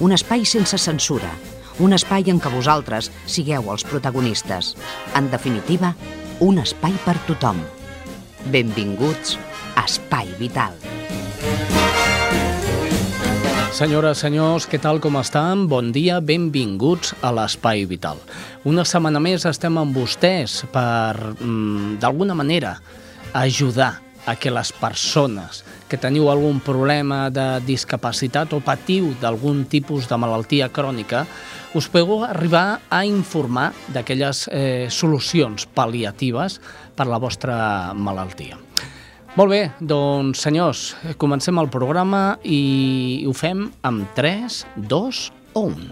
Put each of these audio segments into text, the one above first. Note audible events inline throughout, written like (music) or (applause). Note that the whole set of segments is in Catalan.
un espai sense censura, un espai en què vosaltres sigueu els protagonistes. En definitiva, un espai per tothom. Benvinguts a Espai Vital. Senyores, senyors, què tal com estan? Bon dia, benvinguts a l'Espai Vital. Una setmana més estem amb vostès per, mm, d'alguna manera, ajudar a que les persones que teniu algun problema de discapacitat o patiu d'algun tipus de malaltia crònica, us podeu arribar a informar d'aquelles eh, solucions pal·liatives per la vostra malaltia. Molt bé, doncs senyors, comencem el programa i ho fem amb 3, 2 o 1.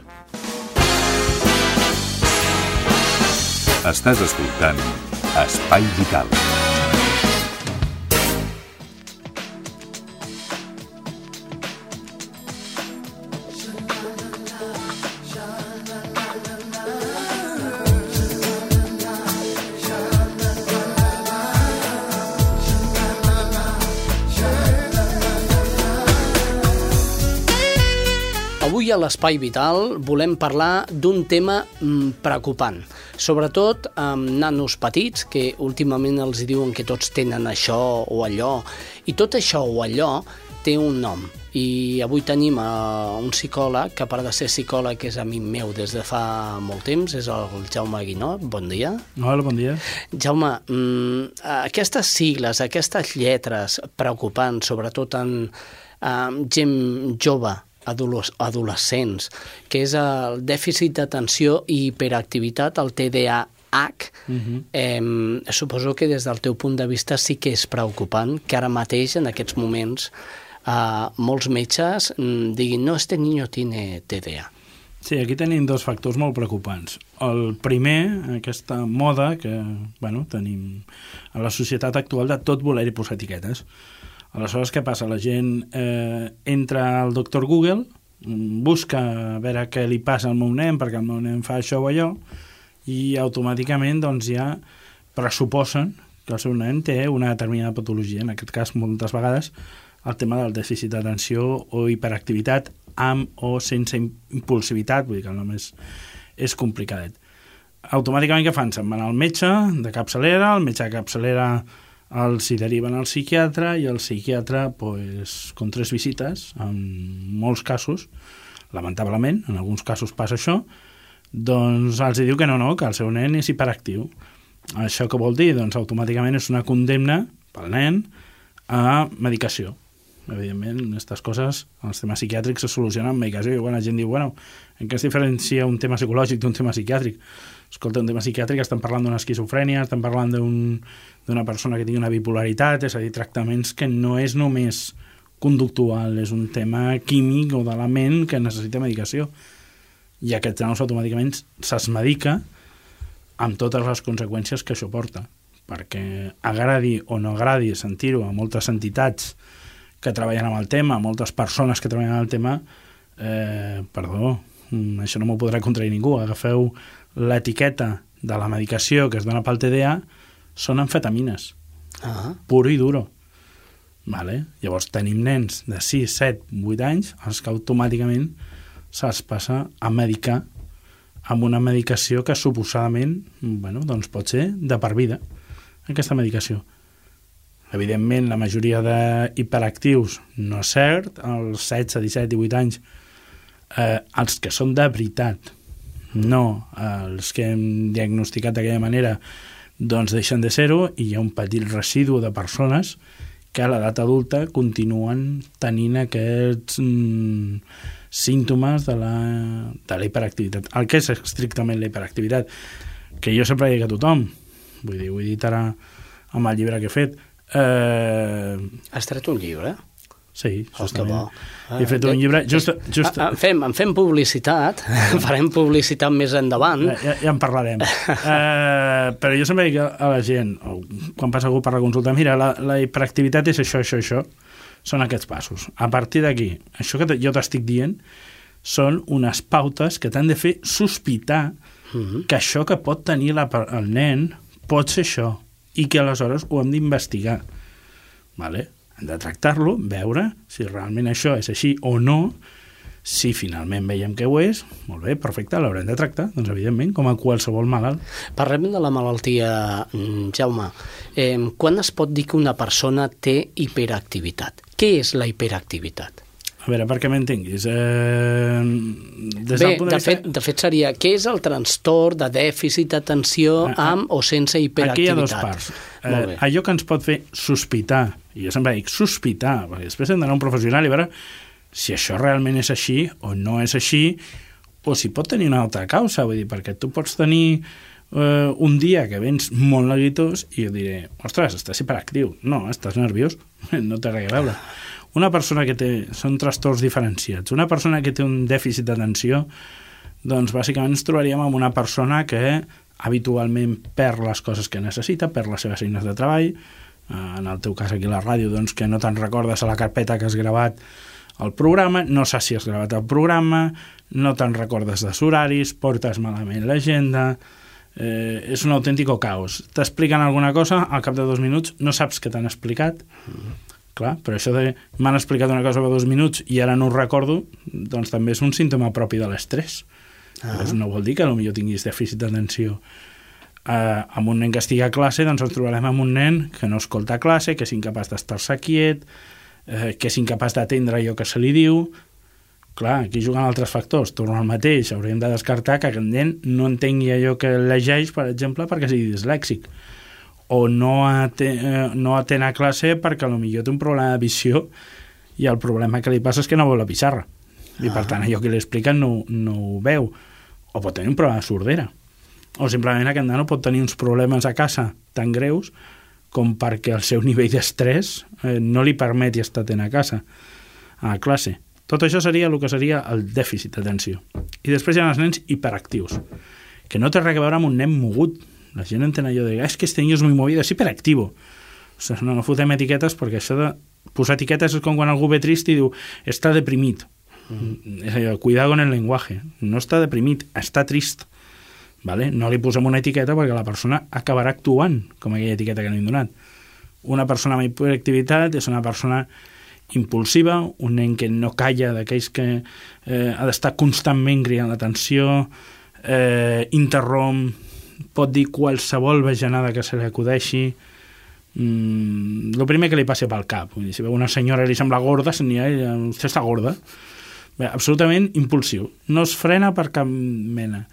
Estàs escoltant Espai Vital. Avui a l'Espai Vital volem parlar d'un tema mm, preocupant, sobretot amb nanos petits que últimament els diuen que tots tenen això o allò, i tot això o allò té un nom. I avui tenim a un psicòleg, que a part de ser psicòleg és amic meu des de fa molt temps, és el Jaume Guinot. Bon dia. Hola, bon dia. Jaume, mm, aquestes sigles, aquestes lletres preocupants, sobretot en eh, gent jove, adolescents, que és el dèficit d'atenció i hiperactivitat, el TDAH, uh -huh. eh, suposo que des del teu punt de vista sí que és preocupant que ara mateix, en aquests moments, eh, molts metges mm, diguin no, este niño tiene TDA. Sí, aquí tenim dos factors molt preocupants. El primer, aquesta moda que bueno, tenim a la societat actual de tot voler-hi posar etiquetes. Aleshores, què passa? La gent eh, entra al doctor Google, busca a veure què li passa al meu nen, perquè el meu nen fa això o allò, i automàticament doncs, ja pressuposen que el seu nen té una determinada patologia, en aquest cas moltes vegades el tema del dèficit d'atenció o hiperactivitat amb o sense impulsivitat, vull dir que el nom és, és complicadet. Automàticament què fan? Se'n van al metge de capçalera, el metge de capçalera els hi deriven al psiquiatre i el psiquiatre, pues, con tres visites, en molts casos, lamentablement, en alguns casos passa això, doncs els diu que no, no, que el seu nen és hiperactiu. Això què vol dir? Doncs automàticament és una condemna pel nen a medicació. Evidentment, aquestes coses, els temes psiquiàtrics se solucionen amb medicació. I quan la gent diu, bueno, en què es diferencia un tema psicològic d'un tema psiquiàtric? Escolta, un tema psiquiàtric estan parlant d'una esquizofrènia, estan parlant d'una un, persona que tingui una bipolaritat, és a dir, tractaments que no és només conductual, és un tema químic o de la ment que necessita medicació. I aquest nanos automàticament se'ls medica amb totes les conseqüències que això porta. Perquè agradi o no agradi sentir-ho a moltes entitats que treballen amb el tema, moltes persones que treballen amb el tema, eh, perdó, mm, això no m'ho podrà contrair ningú. Agafeu l'etiqueta de la medicació que es dona pel TDA són amfetamines, Ah, puro i duro. Vale? Llavors tenim nens de 6, 7, 8 anys els que automàticament se'ls passa a medicar amb una medicació que suposadament bueno, doncs pot ser de per vida, aquesta medicació. Evidentment, la majoria d'hiperactius no és cert, els 16, 17 i 8 anys, eh, els que són de veritat, no els que hem diagnosticat d'aquella manera, doncs deixen de ser-ho i hi ha un petit residu de persones que a l'edat adulta continuen tenint aquests mm, símptomes de la, de la hiperactivitat. El que és estrictament la hiperactivitat, que jo sempre dic a tothom, vull dir, ho he dit ara amb el llibre que he fet, eh, has tret un llibre? Sí, Oh, justament. bo. He fet un llibre... Just, just, Ah, En fem, en fem publicitat, (laughs) farem publicitat més endavant. Ja, ja en parlarem. uh, (laughs) però jo sempre dic a la gent, o quan passa algú per la consulta, mira, la, la hiperactivitat és això, això, això, són aquests passos. A partir d'aquí, això que jo t'estic dient són unes pautes que t'han de fer sospitar Mhm. que això que pot tenir la, el nen pot ser això i que aleshores ho hem d'investigar. Vale? Hem de tractar-lo, veure si realment això és així o no, si finalment veiem que ho és, molt bé, perfecte, l'haurem de tractar, doncs evidentment, com a qualsevol malalt. Parlem de la malaltia, mm, Jaume. Eh, quan es pot dir que una persona té hiperactivitat? Què és la hiperactivitat? A veure, perquè m'entenguis. Eh, des Bé, punt de, de, vista... fet, de fet seria, què és el trastorn de dèficit d'atenció Ah, ah. amb o sense Aquí hi hiperactivitat? ha dos parts. Eh, allò que ens pot fer sospitar, i jo sempre dic sospitar, perquè després hem d'anar a un professional i veure si això realment és així o no és així, o si pot tenir una altra causa, vull dir, perquè tu pots tenir eh, un dia que vens molt neguitós i jo diré, ostres, estàs hiperactiu. No, estàs nerviós, (laughs) no té res a veure. Una persona que té... Són trastorns diferenciats. Una persona que té un dèficit d'atenció, doncs bàsicament ens trobaríem amb una persona que habitualment perd les coses que necessita, perd les seves eines de treball, eh, en el teu cas aquí a la ràdio, doncs que no te'n recordes a la carpeta que has gravat el programa, no saps si has gravat el programa, no te'n recordes dels horaris, portes malament l'agenda, eh, és un autèntic caos. T'expliquen alguna cosa, al cap de dos minuts no saps què t'han explicat, clar, però això de m'han explicat una cosa fa dos minuts i ara no ho recordo, doncs també és un símptoma propi de l'estrès. Ah. Doncs no vol dir que potser tinguis dèficit d'atenció. Uh, amb un nen que estigui a classe, doncs ens trobarem amb un nen que no escolta a classe, que és incapaç d'estar-se quiet, eh, que és incapaç d'atendre allò que se li diu. Clar, aquí juguen altres factors. Torno al mateix, hauríem de descartar que aquest nen no entengui allò que llegeix, per exemple, perquè sigui dislèxic o no, atén, eh, no atén a classe perquè potser té un problema de visió i el problema que li passa és que no veu la pissarra. I per tant allò que li expliquen no, no ho veu. O pot tenir un problema de sordera. O simplement aquest nano pot tenir uns problemes a casa tan greus com perquè el seu nivell d'estrès eh, no li permeti estar atent a casa a classe. Tot això seria el que seria el dèficit d'atenció. I després hi ha els nens hiperactius que no té res a veure amb un nen mogut la gent entén allò de, és que este niño es muy movido, es hiperactivo. O sigui, no, no fotem etiquetes perquè això de posar etiquetes és com quan algú ve trist i diu, està deprimit. Mm. És allò, cuidado con el lenguaje. No està deprimit, està trist. Vale? No li posem una etiqueta perquè la persona acabarà actuant com aquella etiqueta que no hem donat. Una persona amb hiperactivitat és una persona impulsiva, un nen que no calla, d'aquells que eh, ha d'estar constantment cridant l'atenció, eh, interromp, pot dir qualsevol bajanada que se li acudeixi, mm, el primer que li passi pel cap. Vull dir, si veu una senyora i li sembla gorda, n'hi ha, vostè està gorda. Bé, absolutament impulsiu. No es frena per cap mena.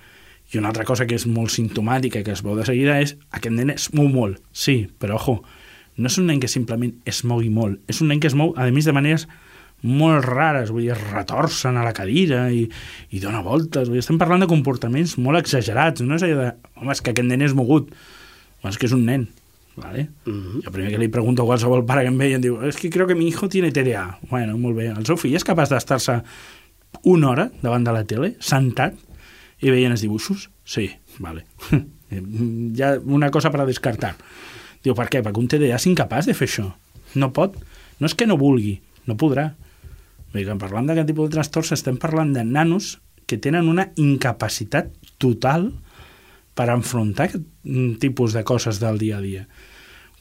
I una altra cosa que és molt simptomàtica, que es veu de seguida, és aquest nen es mou molt. Sí, però ojo, no és un nen que simplement es mogui molt, és un nen que es mou, a més, de maneres molt rares, vull dir, es retorcen a la cadira i, i dona voltes, vull dir, estem parlant de comportaments molt exagerats, no és allò de, home, és que aquest nen és mogut, home, és que és un nen, ¿vale? Uh -huh. Jo primer que li pregunto a qualsevol pare que em ve i em diu, es que creo que mi hijo tiene TDA. Bueno, molt bé, el seu fill és capaç d'estar-se una hora davant de la tele, sentat, i veient els dibuixos? Sí, vale. (laughs) Hi ha una cosa per a descartar. Diu, per què? Perquè un TDA és incapaç de fer això. No pot. No és que no vulgui, no podrà. Vull dir, quan parlem d'aquest tipus de trastorns estem parlant de nanos que tenen una incapacitat total per enfrontar aquest tipus de coses del dia a dia.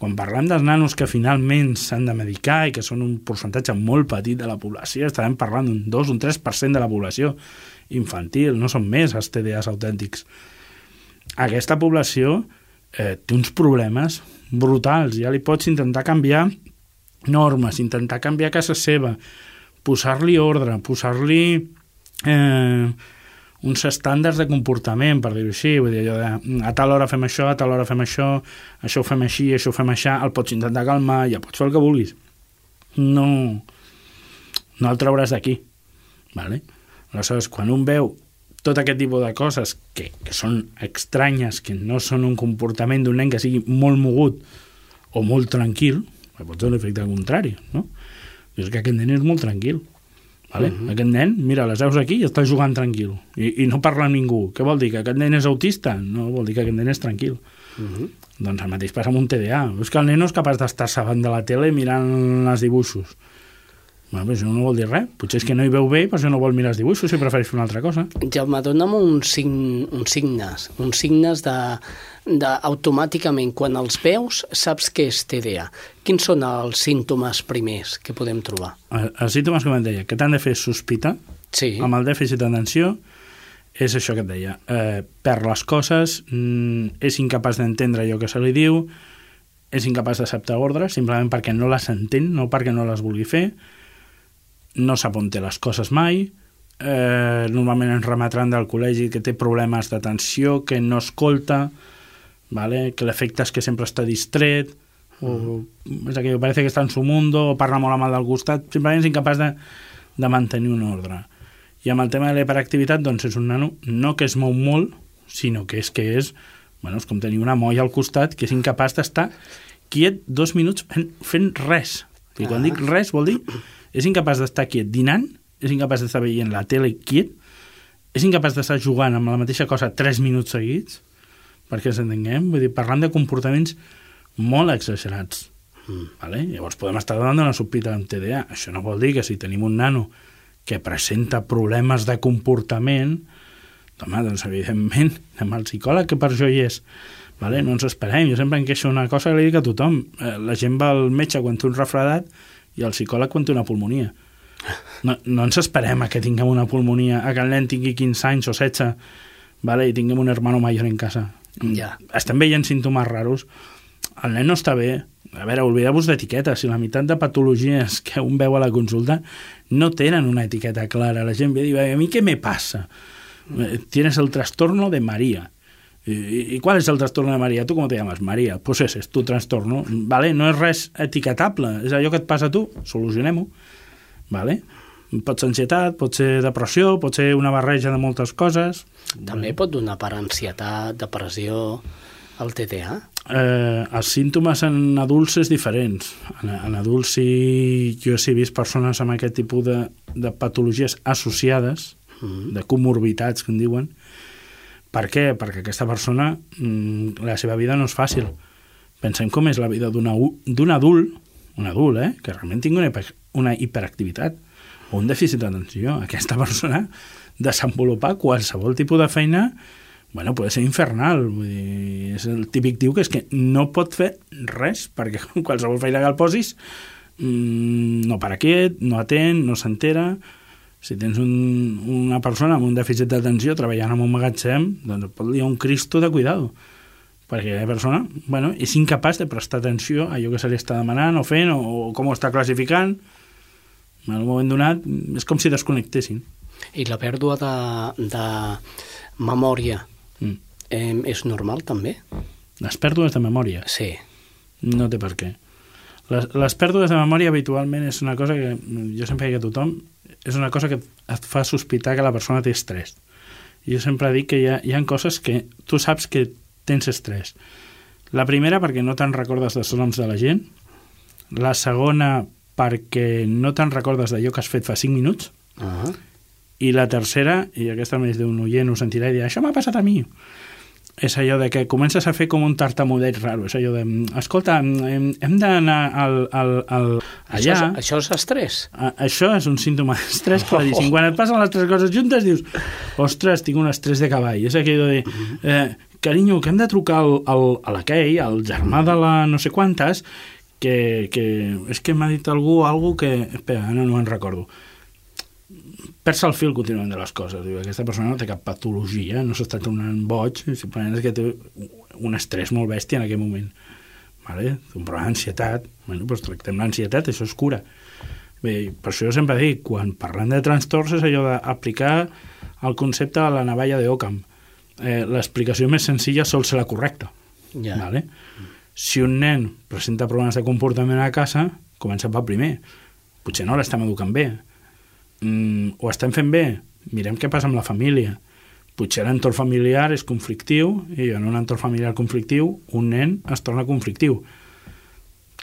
Quan parlem dels nanos que finalment s'han de medicar i que són un percentatge molt petit de la població, estarem parlant d'un 2 un 3% de la població infantil, no són més els TDAs autèntics. Aquesta població eh, té uns problemes brutals, ja li pots intentar canviar normes, intentar canviar casa seva, posar-li ordre, posar-li eh, uns estàndards de comportament, per dir-ho així, vull dir, allò de, a tal hora fem això, a tal hora fem això, això ho fem així, això ho fem així, el pots intentar calmar, ja pots fer el que vulguis. No, no el trauràs d'aquí. Vale? Aleshores, quan un veu tot aquest tipus de coses que, que són estranyes, que no són un comportament d'un nen que sigui molt mogut o molt tranquil, pot ser l'efecte contrari, no? Dius que aquest nen és molt tranquil. Vale? Uh -huh. Aquest nen, mira, les veus aquí i està jugant tranquil. I, I no parla amb ningú. Què vol dir? Que aquest nen és autista? No, vol dir que aquest nen és tranquil. Uh -huh. Doncs el mateix passa amb un TDA. És que el nen no és capaç d'estar-se davant de la tele mirant els dibuixos. Bueno, però això no vol dir res. Potser és que no hi veu bé i per això no vol mirar els dibuixos i prefereix fer una altra cosa. Jaume, dona'm uns, sign, uns signes, uns signes de, de, automàticament, quan els veus, saps que és TDA. Quins són els símptomes primers que podem trobar? El- Els símptomes, com et deia, que t'han de fer sospitar Sí. amb el dèficit d'atenció és això que et deia. Eh, perd les coses, mm, és incapaç d'entendre allò que se li diu, és incapaç d'acceptar ordres, simplement perquè no les entén, no perquè no les vulgui fer, no sap on té les coses mai, eh, normalment ens remetran del col·legi que té problemes d'atenció, que no escolta, ¿vale? que l'efecte és que sempre està distret, o és aquell, parece que està en su mundo, o parla molt el del costat, simplement és incapaç de, de mantenir un ordre. I amb el tema de la hiperactivitat, doncs és un nano no que es mou molt, sinó que és que és, bueno, és com tenir una molla al costat que és incapaç d'estar quiet dos minuts fent, fent res. I quan Ah. dic res vol dir és incapaç d'estar quiet dinant, és incapaç d'estar veient la tele quiet, és incapaç d'estar jugant amb la mateixa cosa tres minuts seguits, perquè ens entenguem, vull dir, parlant de comportaments molt exagerats. Mm. Vale? Llavors podem estar davant d'una subpita amb TDA. Això no vol dir que si tenim un nano que presenta problemes de comportament, home, doncs evidentment anem al psicòleg, que per això hi és. Vale? No ens esperem. Jo sempre em queixo una cosa que li dic a tothom. Eh, la gent va al metge quan té un refredat i al psicòleg quan té una pulmonia. No, no ens esperem a que tinguem una pulmonia, a que el nen tingui 15 anys o 16 vale? i tinguem un hermano mayor en casa. Ja. Estem veient símptomes raros. El nen no està bé. A veure, oblideu-vos d'etiquetes. Si la meitat de patologies que un veu a la consulta no tenen una etiqueta clara. La gent ve i diu, a mi què me passa? Eh, Tienes el trastorno de María. ¿Y, y cuál es el trastorno de María? ¿Tú cómo te llamas? María. Pues ese es tu trastorno. Vale? No és res etiquetable. És allò que et passa a tu. Solucionem-ho. Vale? Pot ser ansietat, pot ser depressió, pot ser una barreja de moltes coses. També pot donar per ansietat, depressió, el TDA? Eh, els símptomes en adults és diferents. En, en adults sí, jo sí he vist persones amb aquest tipus de, de patologies associades, Mm. de comorbitats, que en diuen. Per què? Perquè aquesta persona, mm, la seva vida no és fàcil. Pensem com és la vida d'un adult, un adult, eh, que realment tingui una, hiper- una hiperactivitat o un dèficit d'atenció. Aquesta persona desenvolupar qualsevol tipus de feina bueno, pot ser infernal. Vull dir, és el típic tio que és que no pot fer res, perquè (laughs) qualsevol feina que el posis mmm, no para quiet, no atén, no s'entera. Si tens un, una persona amb un dèficit d'atenció treballant en un magatzem, doncs pot liar un cristo de cuidado perquè la persona bueno, és incapaç de prestar atenció a allò que se li està demanant o fent o, o com ho està classificant en un moment donat és com si desconnectessin I la pèrdua de, de memòria mm. eh, és normal, també? les pèrdues de memòria Sí. no té per què les, les pèrdues de memòria habitualment és una cosa que jo sempre dic a tothom és una cosa que et fa sospitar que la persona té estrès. Jo sempre dic que hi ha, hi ha coses que tu saps que tens estrès. La primera perquè no te'n recordes dels noms de la gent. La segona perquè no te'n recordes d'allò que has fet fa 5 minuts. Ah, i la tercera, i aquesta més d'un oient ho sentirà i dirà, això m'ha passat a mi és allò de que comences a fer com un tartamudeig raro, és allò de, escolta, hem, hem d'anar al, al, al, això, allà, és, això és estrès? a, això és un símptoma d'estrès claríssim. Quan et passen les tres coses juntes dius, ostres, tinc un estrès de cavall. És aquell de dir, eh, carinyo, que hem de trucar al, al, a l'Aquell, al germà de la no sé quantes, que, que és que m'ha dit algú algú que... Espera, ara no me'n recordo. Perds el fil contínuament de les coses. Diu, aquesta persona no té cap patologia, no s'està tornant boig, simplement és que té un estrès molt bèstia en aquell moment. Vale? Un problema d'ansietat. Bueno, doncs tractem l'ansietat, això és cura. Bé, per això jo sempre dic, quan parlem de trastorns és allò d'aplicar el concepte de la navalla d'Ockham. Eh, L'explicació més senzilla sol ser la correcta. Ja. Vale? Si un nen presenta problemes de comportament a casa, comença pel primer. Potser no l'estem educant bé. Mm, ho estem fent bé? Mirem què passa amb la família. Potser l'entorn familiar és conflictiu i en un entorn familiar conflictiu un nen es torna conflictiu.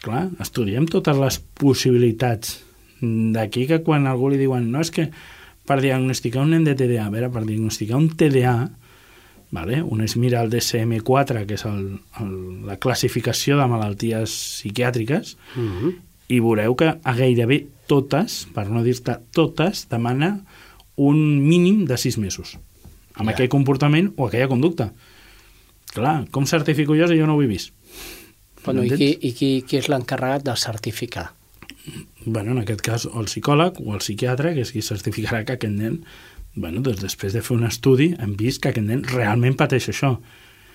Clar, estudiem totes les possibilitats D'aquí que quan algú li diuen no, és que per diagnosticar un nen de TDA, a veure, per diagnosticar un TDA, vale? un es mira el DSM-4, que és el, el, la classificació de malalties psiquiàtriques, Mm -hmm. I veureu que a gairebé totes, per no dir-te totes, demana un mínim de sis mesos amb Ja. aquell comportament o aquella conducta. Clar, com certifico jo si jo no ho he vist? Bueno, i qui, i qui, qui és l'encarregat de certificar? bueno, en aquest cas, el psicòleg o el psiquiatre, que és qui certificarà que aquest nen, bueno, doncs després de fer un estudi, hem vist que aquest nen realment pateix això.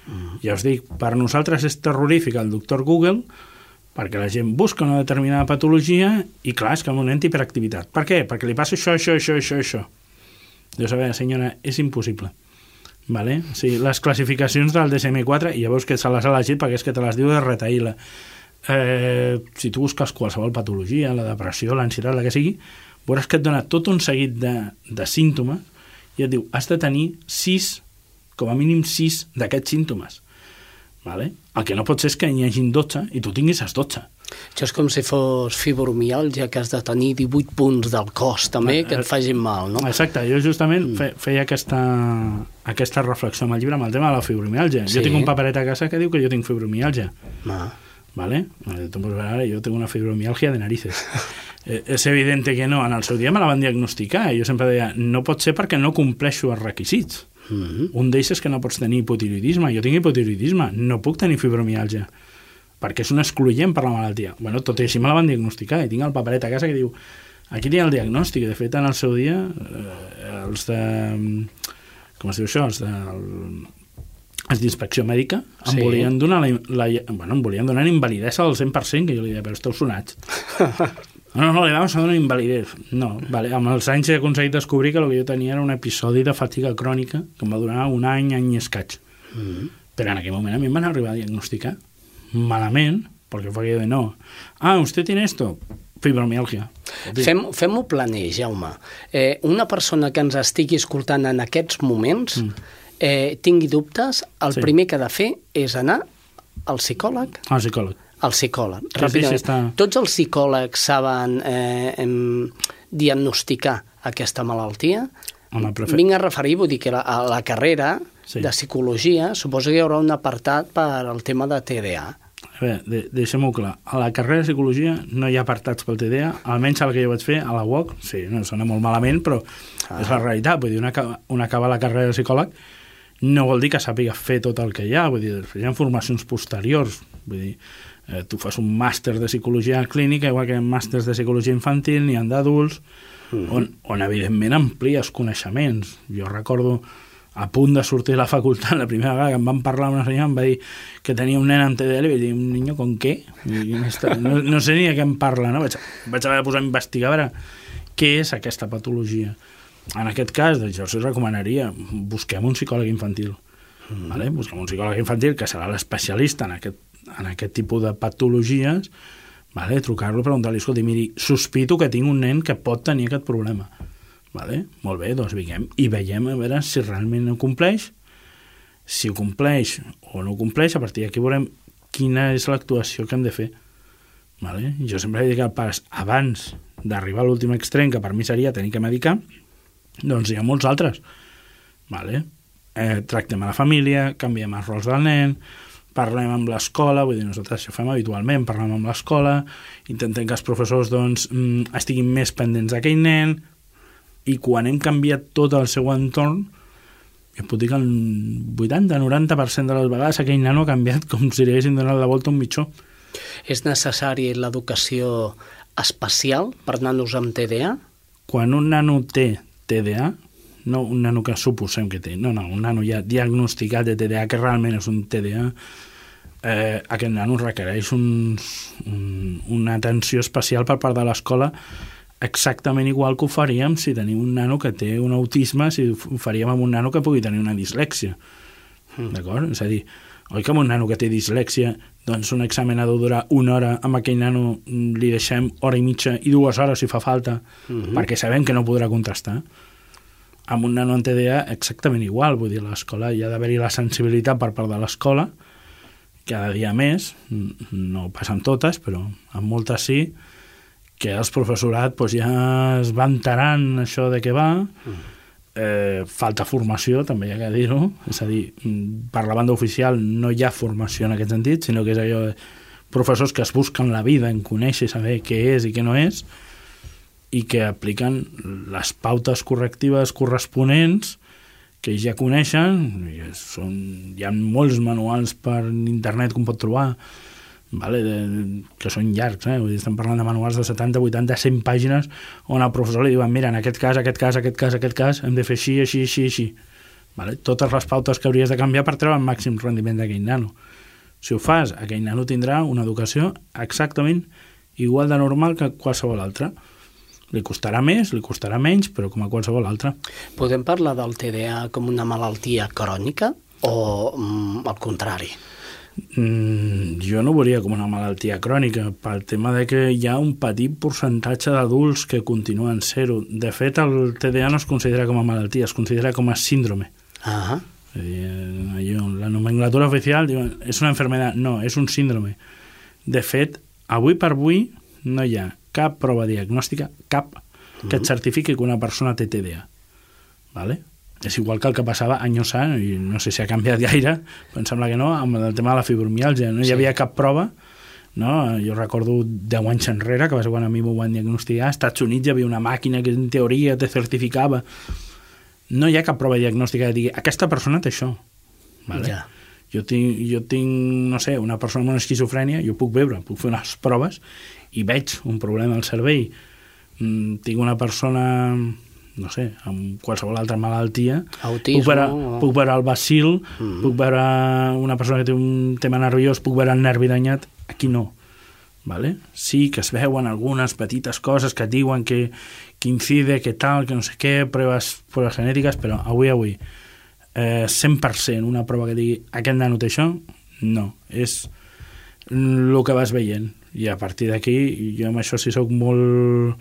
Mm. Ja us dic, per nosaltres és terrorífic el doctor Google, perquè la gent busca una determinada patologia i, clar, és que el nen té hiperactivitat. Per què? Perquè li passa això, això, això, això, això. Dius, a veure, senyora, és impossible. Vale? Sigui, les classificacions del DSM-4, i ja veus que se les ha elegit perquè és que te les diu de retaïla. Eh, si tu busques qualsevol patologia, la depressió, l'ansietat, la que sigui, veuràs que et dona tot un seguit de, de símptomes i et diu, has de tenir sis, com a mínim sis d'aquests símptomes. Vale? El que no pot ser és que n'hi hagin 12 i tu tinguis els 12. Això és com si fos fibromialgia, que has de tenir 18 punts del cos, també, que et facin mal, no? Exacte, jo justament fe, feia aquesta, aquesta reflexió amb el llibre amb el tema de la fibromialgia. Sí. Jo tinc un paperet a casa que diu que jo tinc fibromialgia. Ah. ¿vale? Eh, yo tengo una fibromialgia de narices. (laughs) eh, és evident que no, en el seu dia me la van diagnosticar i jo sempre deia, no pot ser perquè no compleixo els requisits. Mm -hmm. Un d'ells és que no pots tenir hipotiroidisme. Jo tinc hipotiroidisme, no puc tenir fibromialgia perquè és un excloent per la malaltia. Bueno, tot i així me la van diagnosticar i tinc el paperet a casa que diu aquí hi ha el diagnòstic, de fet en el seu dia eh, els de com es diu això, els de el, els d'inspecció mèdica em Sí. volien donar la, la, bueno, em volien donar invalidesa al 100%, que jo li deia, però esteu sonats. (laughs) No, no, li vamos a donar invalidesa. No, vale, amb els anys he aconseguit descobrir que el que jo tenia era un episodi de fatiga crònica que em va durar un any, any i escaig. Mm. Però en aquell moment a mi em van arribar a diagnosticar malament, perquè fue aquello de no. Ah, usted tiene esto, fibromialgia. Fem- Fem-ho planer, Jaume. Eh, una persona que ens estigui escoltant en aquests moments mm. eh, tingui dubtes, el Sí. primer que ha de fer és anar al psicòleg, Ah, psicòleg. Al psicòleg. Sí, sí, Ràpidament. està- Tots els psicòlegs saben eh, em, diagnosticar aquesta malaltia? Home, però fe- Vinc a referir, vull dir que la, a la carrera Sí. de psicologia suposo que hi haurà un apartat per al tema de TDA. A veure, de, deixem-ho clar. A la carrera de psicologia no hi ha apartats pel TDA, almenys el que jo vaig fer a la UOC, sí, no sona molt malament, però ah. és la realitat. Vull dir, un acaba, un acaba la carrera de psicòleg no vol dir que sàpiga fer tot el que hi ha, vull dir, hi ha formacions posteriors, vull dir, eh, tu fas un màster de psicologia clínica, igual que màsters de psicologia infantil, n'hi ha d'adults, mm. on, on evidentment amplies coneixements. Jo recordo a punt de sortir de la facultat, (laughs) la primera vegada que em van parlar una senyora em va dir que tenia un nen amb TDL i vaig dir, un niño con què? No, no sé ni de què em parla, no? Vaig, vaig haver de posar a investigar a veure què és aquesta patologia. En aquest cas, doncs, jo us recomanaria, busquem un psicòleg infantil. Mm. Vale? Busquem un psicòleg infantil que serà l'especialista en, aquest, en aquest tipus de patologies, vale? trucar-lo i preguntar-li, escolti, miri, sospito que tinc un nen que pot tenir aquest problema. Vale? Molt bé, doncs vinguem i veiem a veure si realment ho compleix, si ho compleix o no ho compleix, a partir d'aquí veurem quina és l'actuació que hem de fer. Vale? Jo sempre he dit als pares, abans d'arribar a l'últim extrem, que per mi seria tenir que medicar, doncs hi ha molts altres. Vale? Eh, tractem a la família, canviem els rols del nen, parlem amb l'escola, vull dir, nosaltres això fem habitualment, parlem amb l'escola, intentem que els professors doncs, mm, estiguin més pendents d'aquell nen, i quan hem canviat tot el seu entorn, jo puc dir que el 80-90% de les vegades aquell nano ha canviat com si li haguessin donat la volta un mitjó. És necessari l'educació especial per nanos amb TDA? Quan un nano té TDA, no un nano que suposem que té, no, no, un nano ja diagnosticat de TDA, que realment és un TDA, eh, aquest nano requereix un, un, una atenció especial per part de l'escola exactament igual que ho faríem si tenim un nano que té un autisme, si ho faríem amb un nano que pugui tenir una dislèxia. Mm. D'acord? És a dir, oi que amb un nano que té dislèxia doncs un examen ha de durar una hora, amb aquell nano li deixem hora i mitja i dues hores si fa falta, mm -hmm. perquè sabem que no podrà contestar. Amb un nano en TDA exactament igual, vull dir, l'escola hi ha d'haver-hi la sensibilitat per part de l'escola, cada dia més, mm, no passen totes, però en moltes sí, que el professorat doncs, ja es va enterant això de què va, eh, falta formació, també hi ha que dir-ho, és a dir, mm, per la banda oficial no hi ha formació en aquest sentit, sinó que és allò de professors que es busquen la vida en conèixer i saber què és i què no és, i que apliquen les pautes correctives corresponents que ells ja coneixen, són, hi ha molts manuals per internet que un pot trobar, vale, de, que són llargs, eh? Vull dir, estem parlant de manuals de 70, 80, 100 pàgines on el professor li diuen, mira, en aquest cas, aquest cas, aquest cas, aquest cas, hem de fer així, així, així, així. Vale? Totes les pautes que hauries de canviar per treure el màxim rendiment d'aquell nano. Si ho fas, aquell nano tindrà una educació exactament igual de normal que qualsevol altra. Li costarà més, li costarà menys, però com a qualsevol altra. Podem parlar del TDA com una malaltia crònica o mm, al contrari? Mm, jo no veuria com una malaltia crònica, pel tema de que hi ha un petit percentatge d'adults que continuen ser-ho. De fet, el TDA no es considera com a malaltia, es considera com a síndrome. Ah a dir, eh, la nomenclatura oficial diuen, és una enfermedad, no, és un síndrome. De fet, avui per avui no hi ha cap prova diagnòstica, cap, que et certifiqui que una persona té TDA. Vale? És igual que el que passava anys a, i no sé si ha canviat gaire, però em sembla que no, amb el tema de la fibromialgia. No hi Sí. havia cap prova, no? jo recordo 10 anys enrere, que va ser quan a mi m'ho van diagnosticar, als Estats Units hi havia una màquina que en teoria te certificava. No hi ha cap prova diagnòstica que digui aquesta persona té això. Vale? Ja. Jo tinc, jo tinc, no sé, una persona amb una esquizofrènia, jo puc veure, puc fer unes proves i veig un problema al cervell. Mm, tinc una persona, no sé, amb qualsevol altra malaltia, Autisme, puc veure, o- puc veure el bacil, Mm. puc veure una persona que té un tema nerviós, puc veure el nervi danyat, aquí no. ¿vale? Sí que es veuen algunes petites coses que diuen que, que incide, que tal, que no sé què, proves, proves genètiques, però avui, avui, eh, 100% una prova que digui aquest nano té això, no. És el que vas veient. I a partir d'aquí, jo amb això sí sóc molt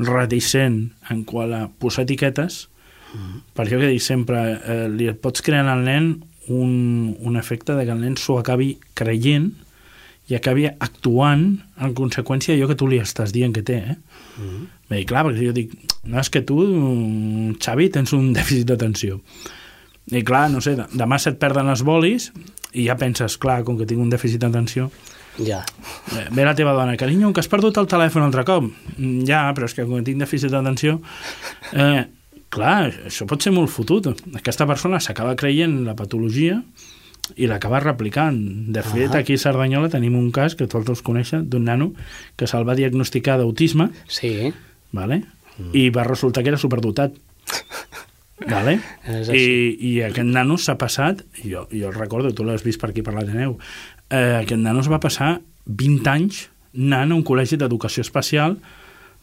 reticent en qual a posar etiquetes, per això que dic sempre, eh, li pots crear al nen un, un efecte de que el nen s'ho acabi creient i acabi actuant en conseqüència d'allò que tu li estàs dient que té, eh? Mm. Bé, clar, perquè jo dic, no és que tu, Xavi, tens un (laughs) dèficit d'atenció. I clar, no sé, demà se't perden els bolis i ja penses, clar, com que tinc un dèficit d'atenció, Ja. ve la teva dona, carinyo, que has perdut el telèfon altre cop. "Mm, Ja, però és que que tinc dèficit d'atenció... Eh, clar, això pot ser molt fotut. Aquesta persona s'acaba creient la patologia i l'acaba replicant. De fet, Ah. aquí a Cerdanyola tenim un cas que tots els coneixen, d'un nano que se'l va diagnosticar d'autisme Sí. vale? i va resultar que era superdotat. Vale? (laughs) I. I aquest nano s'ha passat, jo, jo el recordo, tu l'has vist per aquí per l'Ateneu, eh, aquest nano es va passar 20 anys anant a un col·legi d'educació especial,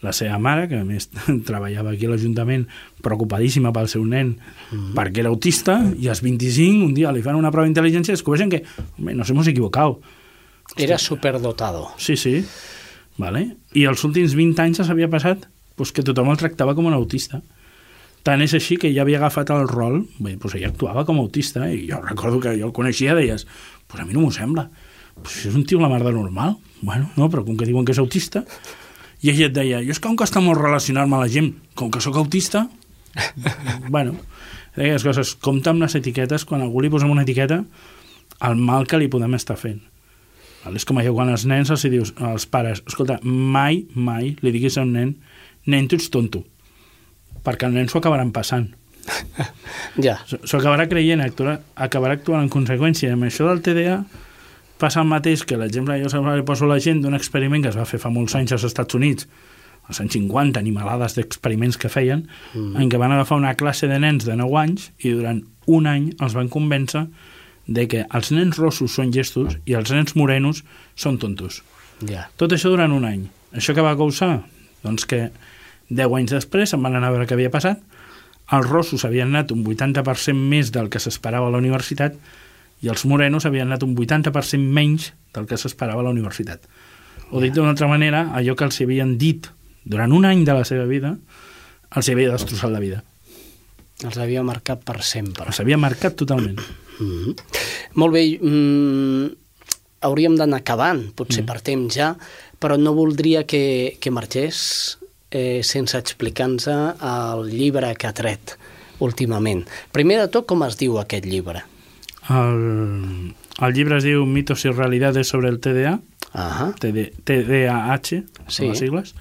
la seva mare, que a més (laughs) treballava aquí a l'Ajuntament preocupadíssima pel seu nen Mm. perquè era autista, i als 25 un dia li fan una prova d'intel·ligència i descobreixen que, home, nos hemos equivocado. Era superdotado. Sí, sí. Vale? I els últims 20 anys s'havia passat pues, que tothom el tractava com un autista. Tant és així que ja havia agafat el rol, bé, pues, ella actuava com a autista, i jo recordo que jo el coneixia, deies, pues a mi no m'ho sembla. Pues és un tio la mar de normal. Bueno, no, però com que diuen que és autista... I ella et deia, jo és que em costa molt relacionar-me amb la gent, com que sóc autista... (laughs) bueno, d'aquelles coses, compta amb les etiquetes, quan algú li posem una etiqueta, el mal que li podem estar fent. És com allò quan els nens els dius als pares, escolta, mai, mai li diguis a un nen, nen, tu ets tonto, perquè el nen s'ho acabaran passant. (laughs) Ja. S'ho acabarà creient, actuarà, acabarà actuant en conseqüència. Amb això del TDA passa el mateix que l'exemple, jo sempre li poso a la gent d'un experiment que es va fer fa molts anys als Estats Units, als anys 50, animalades d'experiments que feien, mm. en què van agafar una classe de nens de 9 anys i durant un any els van convèncer de que els nens rossos són llestos i els nens morenos són tontos. Ja. Tot això durant un any. Això que va causar? Doncs que 10 anys després se'n van anar a veure què havia passat, els rossos havien anat un 80% més del que s'esperava a la universitat i els morenos havien anat un 80% menys del que s'esperava a la universitat. O dit d'una altra manera, allò que els havien dit durant un any de la seva vida, els havia destrossat la vida. Els havia marcat per sempre. Els havia marcat totalment. Mm -hmm. Molt bé, mm, hauríem d'anar acabant, potser mm. per temps ja, però no voldria que, que marxés eh, sense explicar-nos el llibre que ha tret últimament. Primer de tot, com es diu aquest llibre? El, el llibre es diu Mitos y realidades sobre el TDA, Ah TD, TDAH, Sí. sí. les sigles.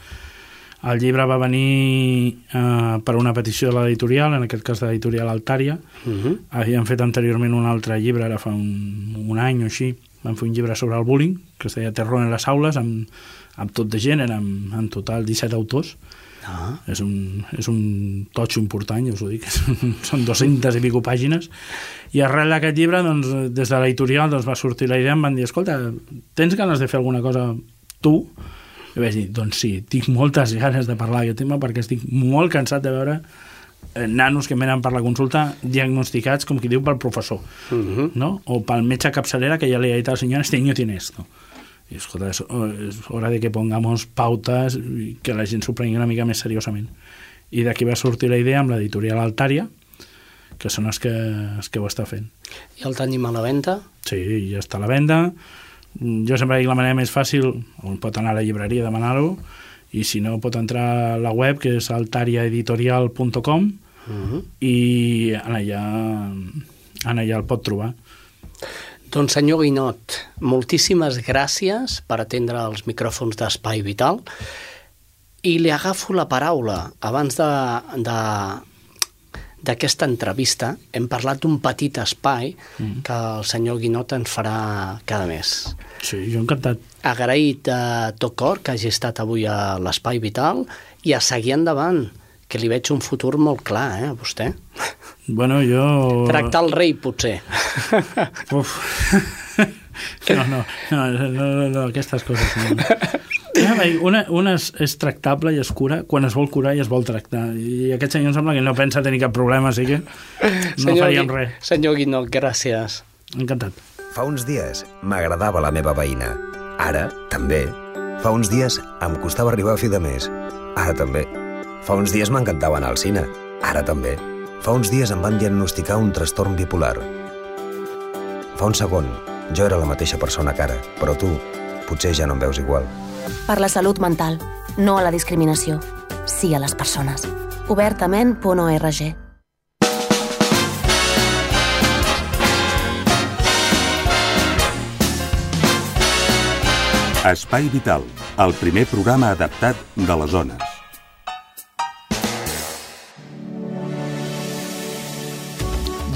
El llibre va venir eh, per una petició de l'editorial, en aquest cas de l'editorial Altària. uh -huh. Havíem fet anteriorment un altre llibre, ara fa un, un any o així, vam fer un llibre sobre el bullying, que es deia Terror en les aules, amb, amb tot de gent, eren en total 17 autors. ah. És un, és un totxo important, ja us ho dic, (laughs) són 200 i pico pàgines, i arrel d'aquest llibre, doncs, des de l'editorial doncs, va sortir la idea, em van dir, escolta, tens ganes de fer alguna cosa tu? I vaig dir, doncs sí, tinc moltes ganes de parlar d'aquest tema perquè estic molt cansat de veure eh, nanos que venen per la consulta diagnosticats, com qui diu, pel professor, Uh -huh. ¿no? O pel metge capçalera que ya le ha dit al señor, este niño tiene esto. Y escolta, es, es hora de que pongamos pautas i que la gent s'ho prengui una mica més seriosament. I d'aquí va sortir la idea amb l'editorial Altària, que són els que, els que ho està fent. I el tenim a la venda? Sí, ja està a la venda. Jo sempre dic la manera més fàcil, on pot anar a la llibreria a demanar-ho, i si no pot entrar a la web, que és altariaeditorial.com, Uh -huh. i en allà, en allà el pot trobar. Doncs senyor Guinot, moltíssimes gràcies per atendre els micròfons d'Espai Vital i li agafo la paraula. Abans de, de, d'aquesta entrevista hem parlat d'un petit espai mm. que el senyor Guinot ens farà cada mes. Sí, jo encantat. Agraït de tot cor que hagi estat avui a l'Espai Vital i a seguir endavant, que li veig un futur molt clar, eh, a vostè. Bueno, jo... Tractar el rei, potser. Uf. (laughs) No, no, no, no, no, no aquestes coses no. Una, una és, és tractable i es cura quan es vol curar i es vol tractar. I aquest senyor em sembla que no pensa tenir cap problema, així que no faríem Gui- res. Senyor Guinot, gràcies. Encantat. Fa uns dies m'agradava la meva veïna. Ara, també. Fa uns dies em costava arribar a fi de mes. Ara també. Fa uns dies m'encantava anar al cine. Ara també. Fa uns dies em van diagnosticar un trastorn bipolar. Fa un segon, jo era la mateixa persona que ara, però tu potser ja no em veus igual. Per la salut mental, no a la discriminació. Sí a les persones. Obertament.org Espai Vital, el primer programa adaptat de les zones.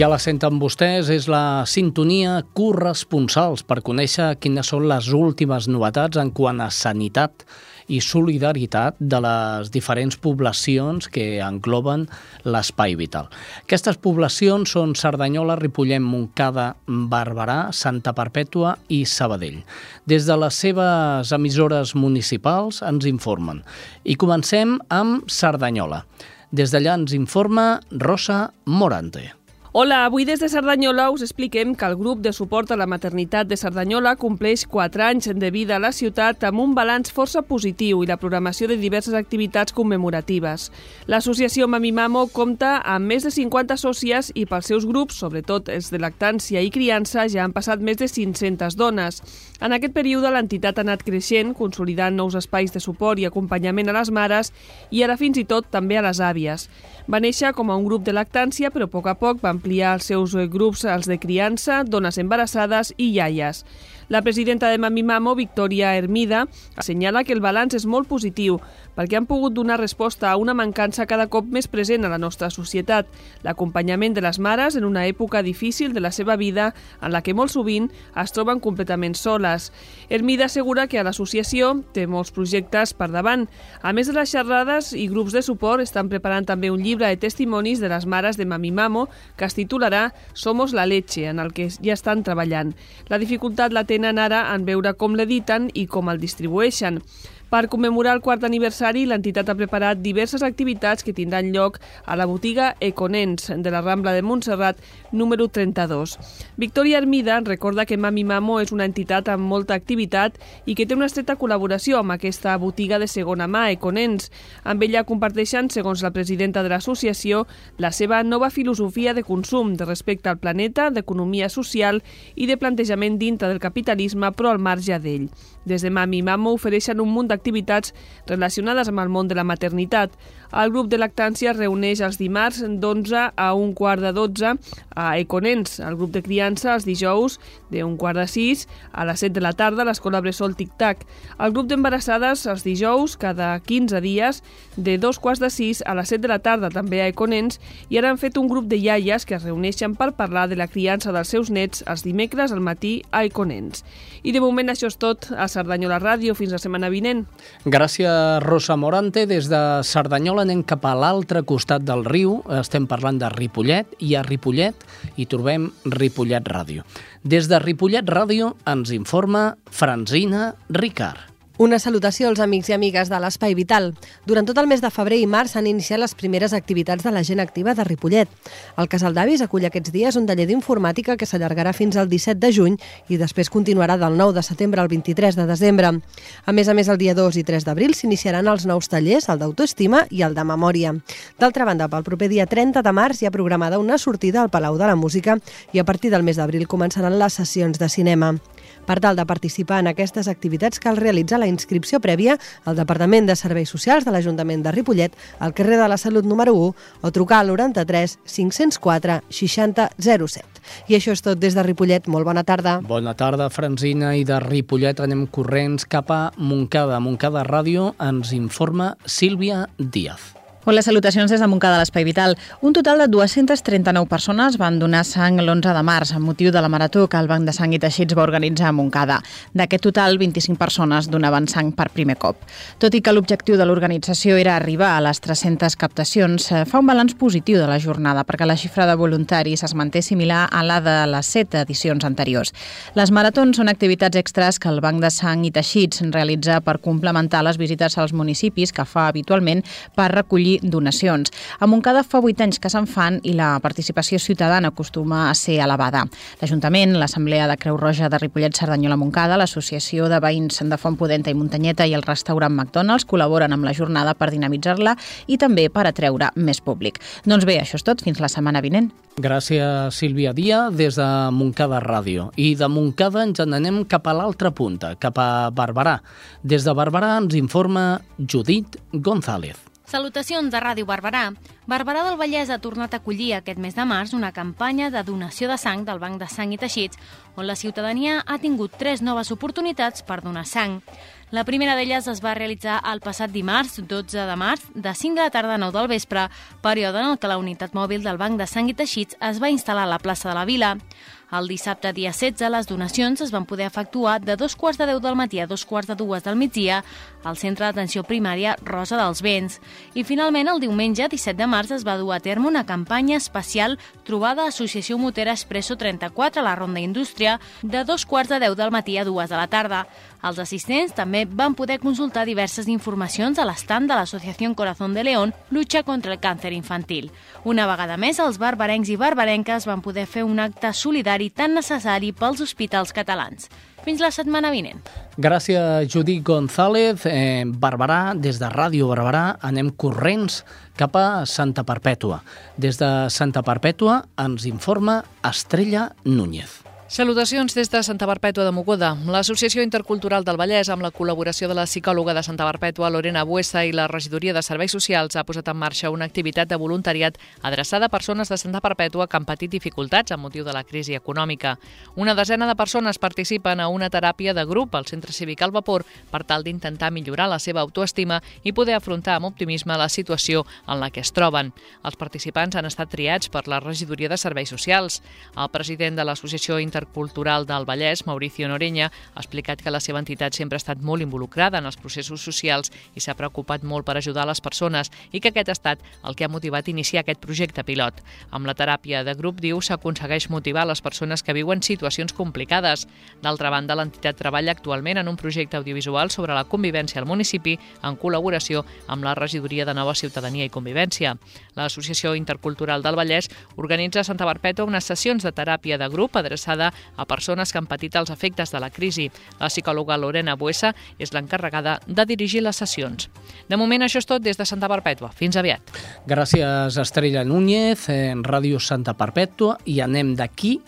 Ja la senten vostès, és la sintonia corresponsals per conèixer quines són les últimes novetats en quant a sanitat i solidaritat de les diferents poblacions que engloben l'espai vital. Aquestes poblacions són Cerdanyola, Ripollet, Montcada, Barberà, Santa Perpètua i Sabadell. Des de les seves emissores municipals ens informen. I comencem amb Cerdanyola. Des d'allà ens informa Rosa Morante. Hola, avui des de Cerdanyola us expliquem que el grup de suport a la maternitat de Cerdanyola compleix 4 anys de vida a la ciutat amb un balanç força positiu i la programació de diverses activitats commemoratives. L'associació Mami Mamo compta amb més de 50 sòcies i pels seus grups, sobretot els de lactància i criança, ja han passat més de 500 dones. En aquest període l'entitat ha anat creixent, consolidant nous espais de suport i acompanyament a les mares i ara fins i tot també a les àvies. Va néixer com a un grup de lactància, però a poc a poc va ampliar els seus eh, grups als de criança, dones embarassades i iaies. La presidenta de Mami Mamo, Victoria Hermida, assenyala que el balanç és molt positiu perquè han pogut donar resposta a una mancança cada cop més present a la nostra societat, l'acompanyament de les mares en una època difícil de la seva vida en la que molt sovint es troben completament soles. Hermida assegura que a l'associació té molts projectes per davant. A més de les xerrades i grups de suport, estan preparant també un llibre de testimonis de les mares de Mami Mamo que es titularà Somos la leche, en el que ja estan treballant. La dificultat la tenen ara en veure com l'editen i com el distribueixen. Per commemorar el quart aniversari, l'entitat ha preparat diverses activitats que tindran lloc a la botiga Econens de la Rambla de Montserrat, número 32. Victòria Armida recorda que Mami Mamo és una entitat amb molta activitat i que té una estreta col·laboració amb aquesta botiga de segona mà, Econens. Amb ella comparteixen, segons la presidenta de l'associació, la seva nova filosofia de consum, de respecte al planeta, d'economia social i de plantejament dintre del capitalisme, però al marge d'ell. Des de Mami Mamo ofereixen un munt d'activitats relacionades amb el món de la maternitat. El grup de lactància es reuneix els dimarts d'11 a un quart de 12 a Econens. El grup de criança els dijous de un quart de 6 a les 7 de la tarda a l'escola Bressol Tic Tac. El grup d'embarassades els dijous cada 15 dies de dos quarts de 6 a les 7 de la tarda també a Econens i ara han fet un grup de iaies que es reuneixen per parlar de la criança dels seus nets els dimecres al matí a Econens. I de moment això és tot a Cerdanyola Ràdio. Fins la setmana vinent. Gràcies, Rosa Morante. Des de Cerdanyola anem cap a l'altre costat del riu. Estem parlant de Ripollet i a Ripollet hi trobem Ripollet Ràdio. Des de Ripollet Ràdio ens informa Franzina Ricard. Una salutació als amics i amigues de l'Espai Vital. Durant tot el mes de febrer i març s'han iniciat les primeres activitats de la gent activa de Ripollet. El Casal d'Avis acull aquests dies un taller d'informàtica que s'allargarà fins al 17 de juny i després continuarà del 9 de setembre al 23 de desembre. A més a més, el dia 2 i 3 d'abril s'iniciaran els nous tallers, el d'autoestima i el de memòria. D'altra banda, pel proper dia 30 de març hi ha programada una sortida al Palau de la Música i a partir del mes d'abril començaran les sessions de cinema. Per tal de participar en aquestes activitats cal realitzar la inscripció prèvia al Departament de Serveis Socials de l'Ajuntament de Ripollet, al carrer de la Salut número 1, o trucar al 93 504 60 07. I això és tot des de Ripollet. Molt bona tarda. Bona tarda, Franzina. I de Ripollet anem corrents cap a Montcada. Montcada Ràdio ens informa Sílvia Díaz. Hola, salutacions des de Montcada de l'Espai Vital. Un total de 239 persones van donar sang l'11 de març amb motiu de la marató que el Banc de Sang i Teixits va organitzar a Montcada. D'aquest total, 25 persones donaven sang per primer cop. Tot i que l'objectiu de l'organització era arribar a les 300 captacions, eh, fa un balanç positiu de la jornada perquè la xifra de voluntaris es manté similar a la de les 7 edicions anteriors. Les maratons són activitats extras que el Banc de Sang i Teixits realitza per complementar les visites als municipis que fa habitualment per recollir donacions. A Montcada fa 8 anys que se'n fan i la participació ciutadana acostuma a ser elevada. L'Ajuntament, l'Assemblea de Creu Roja de Ripollet Cerdanyola Montcada, l'Associació de Veïns de Font Pudenta i Muntanyeta i el restaurant McDonald's col·laboren amb la jornada per dinamitzar-la i també per atreure més públic. Doncs bé, això és tot. Fins la setmana vinent. Gràcies, Sílvia Dia, des de Montcada Ràdio. I de Montcada ens n'anem cap a l'altra punta, cap a Barberà. Des de Barberà ens informa Judit González. Salutacions de Ràdio Barberà. Barberà del Vallès ha tornat a acollir aquest mes de març una campanya de donació de sang del Banc de Sang i Teixits, on la ciutadania ha tingut tres noves oportunitats per donar sang. La primera d'elles es va realitzar el passat dimarts, 12 de març, de 5 de la tarda a 9 del vespre, període en el que la unitat mòbil del Banc de Sang i Teixits es va instal·lar a la plaça de la Vila. El dissabte, dia 16, les donacions es van poder efectuar de dos quarts de 10 del matí a dos quarts de dues del migdia al Centre d'Atenció Primària Rosa dels Vents. I finalment, el diumenge, 17 de març, es va dur a terme una campanya especial trobada a Associació Motera Expresso 34 a la Ronda Indústria de dos quarts de 10 del matí a dues de la tarda. Els assistents també van poder consultar diverses informacions a l'estand de l'Associació Corazón de León Lucha contra el Càncer Infantil. Una vegada més, els barbarencs i barbarenques van poder fer un acte solidari tan necessari pels hospitals catalans. Fins la setmana vinent. Gràcies, Judit González. Eh, Barberà, des de Ràdio Barberà, anem corrents cap a Santa Perpètua. Des de Santa Perpètua ens informa Estrella Núñez. Salutacions des de Santa Perpètua de Mogoda. L'Associació Intercultural del Vallès, amb la col·laboració de la psicòloga de Santa Perpètua, Lorena Buessa, i la Regidoria de Serveis Socials, ha posat en marxa una activitat de voluntariat adreçada a persones de Santa Perpètua que han patit dificultats amb motiu de la crisi econòmica. Una desena de persones participen a una teràpia de grup al Centre Cívic al Vapor per tal d'intentar millorar la seva autoestima i poder afrontar amb optimisme la situació en la que es troben. Els participants han estat triats per la Regidoria de Serveis Socials. El president de l'Associació Intercultural Intercultural del Vallès, Mauricio Noreña, ha explicat que la seva entitat sempre ha estat molt involucrada en els processos socials i s'ha preocupat molt per ajudar les persones i que aquest ha estat el que ha motivat iniciar aquest projecte pilot. Amb la teràpia de grup, diu, s'aconsegueix motivar les persones que viuen situacions complicades. D'altra banda, l'entitat treballa actualment en un projecte audiovisual sobre la convivència al municipi en col·laboració amb la Regidoria de Nova Ciutadania i Convivència. L'Associació Intercultural del Vallès organitza a Santa Barpètua unes sessions de teràpia de grup adreçada a persones que han patit els efectes de la crisi. La psicòloga Lorena Buesa és l'encarregada de dirigir les sessions. De moment, això és tot des de Santa Perpètua. Fins aviat. Gràcies, Estrella Núñez, en Ràdio Santa Perpètua, i anem d'aquí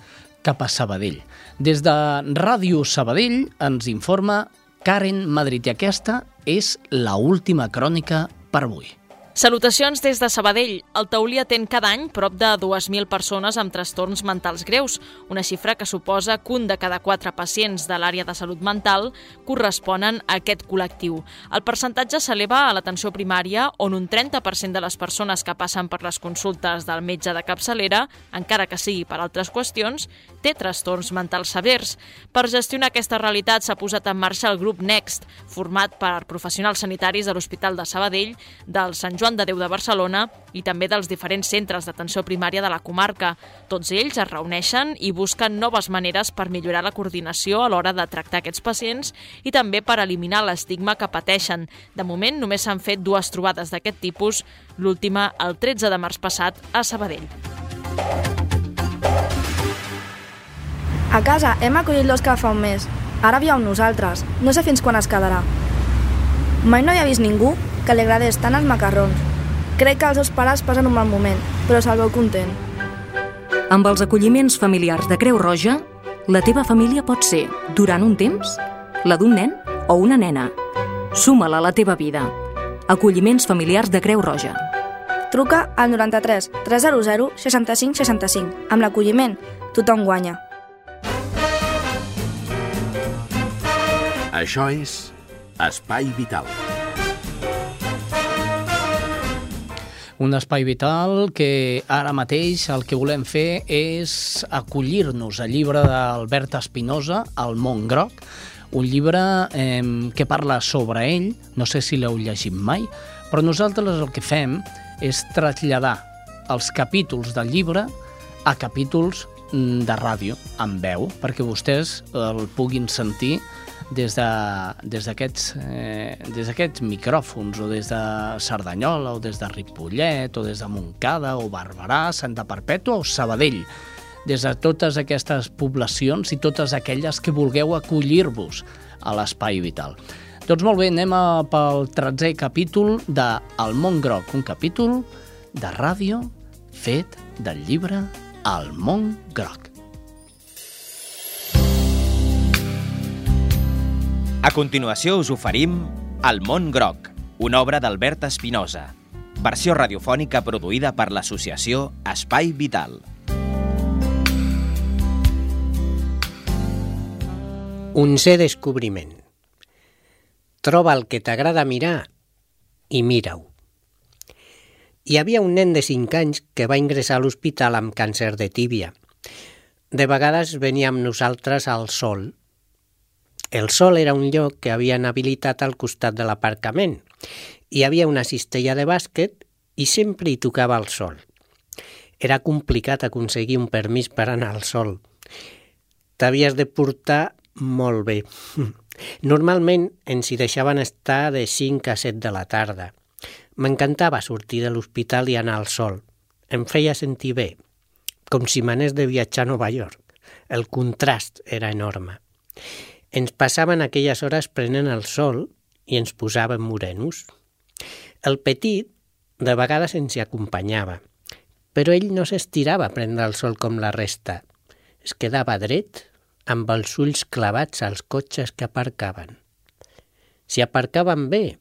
cap a Sabadell. Des de Ràdio Sabadell ens informa Karen Madrid i aquesta és la última crònica per avui. Salutacions des de Sabadell. El Taulí atén cada any prop de 2.000 persones amb trastorns mentals greus, una xifra que suposa que un de cada quatre pacients de l'àrea de salut mental corresponen a aquest col·lectiu. El percentatge s'eleva a l'atenció primària, on un 30% de les persones que passen per les consultes del metge de capçalera, encara que sigui per altres qüestions, té trastorns mentals severs. Per gestionar aquesta realitat s'ha posat en marxa el grup NEXT, format per professionals sanitaris de l'Hospital de Sabadell, del Sant Joan de Déu de Barcelona i també dels diferents centres d'atenció primària de la comarca. Tots ells es reuneixen i busquen noves maneres per millorar la coordinació a l'hora de tractar aquests pacients i també per eliminar l'estigma que pateixen. De moment només s'han fet dues trobades d'aquest tipus, l'última el 13 de març passat a Sabadell. A casa hem acollit l'Òscar fa un mes. Ara viu amb nosaltres. No sé fins quan es quedarà. Mai no havia vist ningú que li agradés tant els macarrons. Crec que els seus pares passen un mal moment, però se'l veu content. Amb els acolliments familiars de Creu Roja, la teva família pot ser, durant un temps, la d'un nen o una nena. Suma-la a la teva vida. Acolliments familiars de Creu Roja. Truca al 93 300 65 65. Amb l'acolliment, tothom guanya. Això és Espai Vital. Un espai vital que ara mateix el que volem fer és acollir-nos al llibre d'Albert Espinosa, El món groc, un llibre eh, que parla sobre ell, no sé si l'heu llegit mai, però nosaltres el que fem és traslladar els capítols del llibre a capítols mm, de ràdio, amb veu, perquè vostès el puguin sentir des d'aquests de, des eh, micròfons o des de Cerdanyola o des de Ripollet o des de Montcada o Barberà, Santa Perpètua o Sabadell des de totes aquestes poblacions i totes aquelles que vulgueu acollir-vos a l'Espai Vital. Doncs molt bé, anem a, pel 13è capítol de El món groc, un capítol de ràdio fet del llibre El món groc. A continuació us oferim El món groc, una obra d'Albert Espinosa, versió radiofònica produïda per l'associació Espai Vital. Onzè descobriment. Troba el que t'agrada mirar i mira-ho. Hi havia un nen de 5 anys que va ingressar a l'hospital amb càncer de tíbia. De vegades venia amb nosaltres al sol el sol era un lloc que havien habilitat al costat de l'aparcament. Hi havia una cistella de bàsquet i sempre hi tocava el sol. Era complicat aconseguir un permís per anar al sol. T'havies de portar molt bé. (laughs) Normalment ens hi deixaven estar de 5 a 7 de la tarda. M'encantava sortir de l'hospital i anar al sol. Em feia sentir bé, com si m'anés de viatjar a Nova York. El contrast era enorme. Ens passaven aquelles hores prenent el sol i ens posàvem morenos. El petit de vegades ens hi acompanyava, però ell no s'estirava a prendre el sol com la resta. Es quedava dret, amb els ulls clavats als cotxes que aparcaven. Si aparcaven bé,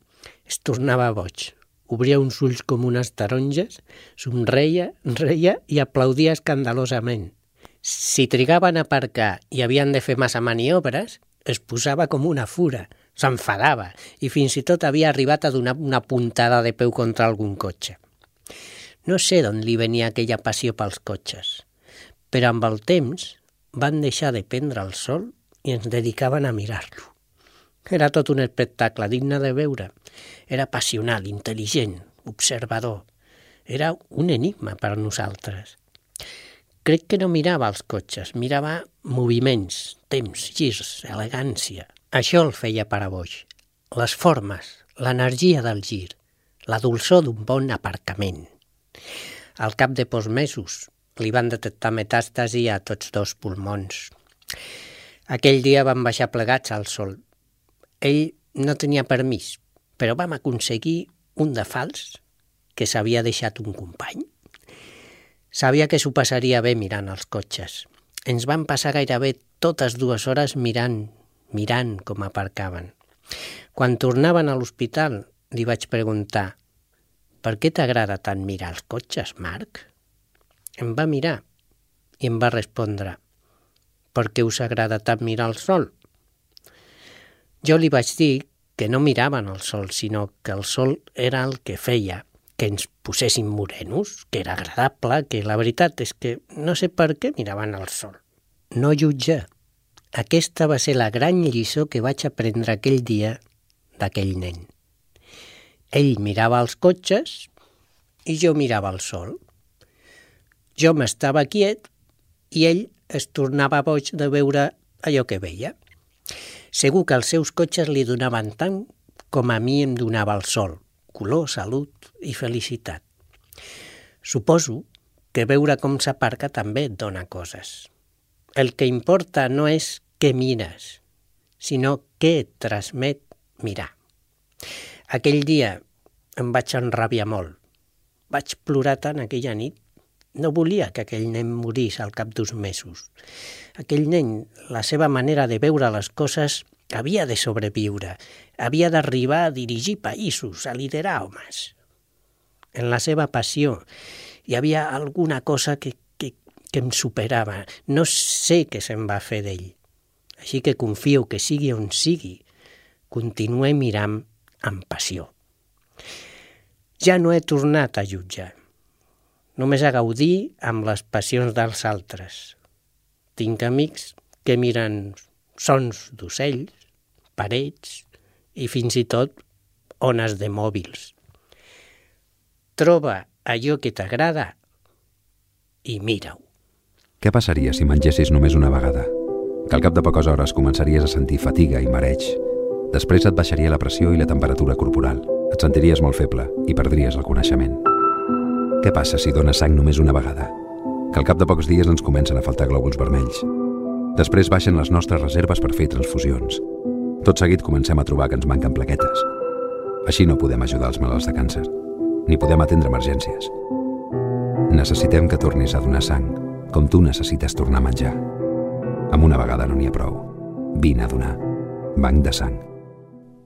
es tornava boig. Obria uns ulls com unes taronges, somreia, reia i aplaudia escandalosament. Si trigaven a aparcar i havien de fer massa maniobres, es posava com una fura, s'enfadava i fins i tot havia arribat a donar una puntada de peu contra algun cotxe. No sé d'on li venia aquella passió pels cotxes, però amb el temps van deixar de prendre el sol i ens dedicaven a mirar-lo. Era tot un espectacle digne de veure. Era passional, intel·ligent, observador. Era un enigma per a nosaltres. Crec que no mirava els cotxes, mirava moviments, temps, girs, elegància. Això el feia per a boix. Les formes, l'energia del gir, la dolçor d'un bon aparcament. Al cap de pocs mesos li van detectar metàstasi a tots dos pulmons. Aquell dia van baixar plegats al sol. Ell no tenia permís, però vam aconseguir un de fals que s'havia deixat un company. Sabia que s'ho passaria bé mirant els cotxes. Ens van passar gairebé totes dues hores mirant, mirant com aparcaven. Quan tornaven a l'hospital, li vaig preguntar «Per què t'agrada tant mirar els cotxes, Marc?» Em va mirar i em va respondre «Per què us agrada tant mirar el sol?» Jo li vaig dir que no miraven el sol, sinó que el sol era el que feia que ens poséssim morenos, que era agradable, que la veritat és que no sé per què miraven el sol. No jutjar. Aquesta va ser la gran lliçó que vaig aprendre aquell dia d'aquell nen. Ell mirava els cotxes i jo mirava el sol. Jo m'estava quiet i ell es tornava boig de veure allò que veia. Segur que els seus cotxes li donaven tant com a mi em donava el sol, color, salut i felicitat. Suposo que veure com s'aparca també et dona coses. El que importa no és què mires, sinó què et transmet mirar. Aquell dia em vaig enrabiar molt. Vaig plorar tant aquella nit. No volia que aquell nen morís al cap d'uns mesos. Aquell nen, la seva manera de veure les coses, havia de sobreviure. Havia d'arribar a dirigir països, a liderar homes. En la seva passió hi havia alguna cosa que, que, que em superava. No sé què se'n va fer d'ell. Així que confio que sigui on sigui, continué mirant amb passió. Ja no he tornat a jutjar, només a gaudir amb les passions dels altres. Tinc amics que miren sons d'ocells, parets i fins i tot ones de mòbils. Troba allò que t'agrada i mira-ho. Què passaria si mengessis només una vegada? Que al cap de poques hores començaries a sentir fatiga i mareig. Després et baixaria la pressió i la temperatura corporal. Et sentiries molt feble i perdries el coneixement. Què passa si dones sang només una vegada? Que al cap de pocs dies ens comencen a faltar glòbuls vermells. Després baixen les nostres reserves per fer transfusions. Tot seguit comencem a trobar que ens manquen plaquetes. Així no podem ajudar els malalts de càncer, ni podem atendre emergències. Necessitem que tornis a donar sang, com tu necessites tornar a menjar. Amb una vegada no n'hi ha prou. Vine a donar. Banc de sang.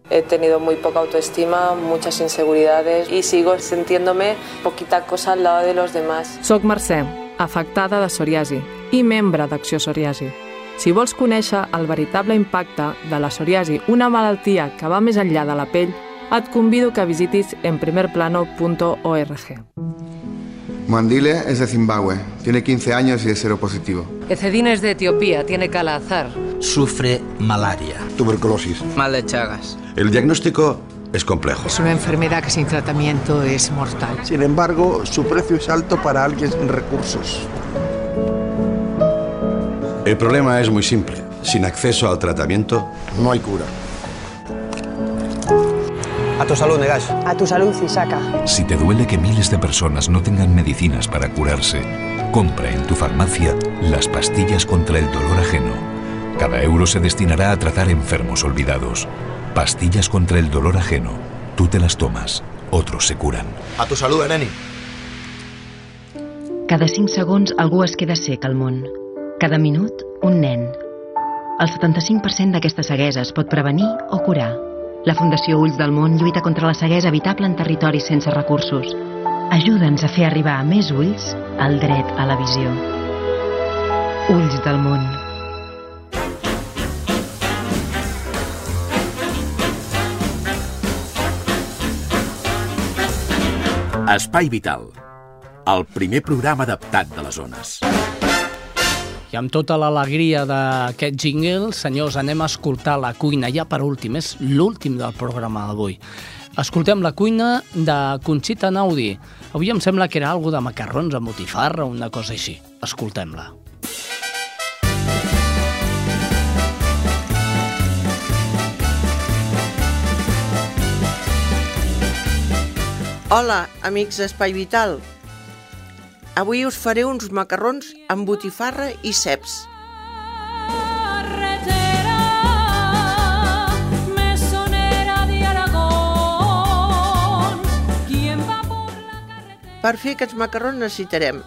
He tenido muy poca autoestima, muchas inseguridades y sigo sintiéndome poquita cosa al lado de los demás. Soc Mercè, afectada de psoriasi i membre d'Acció Psoriasi. Si vols conèixer el veritable impacte de la psoriasi, una malaltia que va més enllà de la pell, et convido que visitis enprimerplano.org. Mandile es de Zimbabue, tiene 15 años y es seropositivo. Ecedina es de Etiopía, tiene cala azar. Sufre malaria. Tuberculosis. Mal de Chagas. El diagnóstico es complejo. Es una enfermedad que sin tratamiento es mortal. Sin embargo, su precio es alto para alguien sin recursos. El problema es muy simple. Sin acceso al tratamiento, no hay cura. A tu salud, Negash. A tu salud, Isaka. Si te duele que miles de personas no tengan medicinas para curarse, compra en tu farmacia las pastillas contra el dolor ajeno. Cada euro se destinará a tratar enfermos olvidados. Pastillas contra el dolor ajeno. Tú te las tomas, otros se curan. A tu salud, Neni. Cada 5 segons algú es queda sec al món. Cada minut, un nen. El 75% d'aquesta ceguesa es pot prevenir o curar. La Fundació Ulls del Món lluita contra la ceguesa evitable en territoris sense recursos. Ajuda'ns a fer arribar a més ulls el dret a la visió. Ulls del Món. Espai Vital, el primer programa adaptat de les zones. I amb tota l'alegria d'aquest jingle, senyors, anem a escoltar la cuina ja per últim, és l'últim del programa d'avui. Escoltem la cuina de Conxita Naudi. Avui em sembla que era algo de macarrons amb botifarra o una cosa així. Escoltem-la. Hola, amics d'Espai Vital. Avui us faré uns macarrons amb botifarra i ceps. Per fer aquests macarrons necessitarem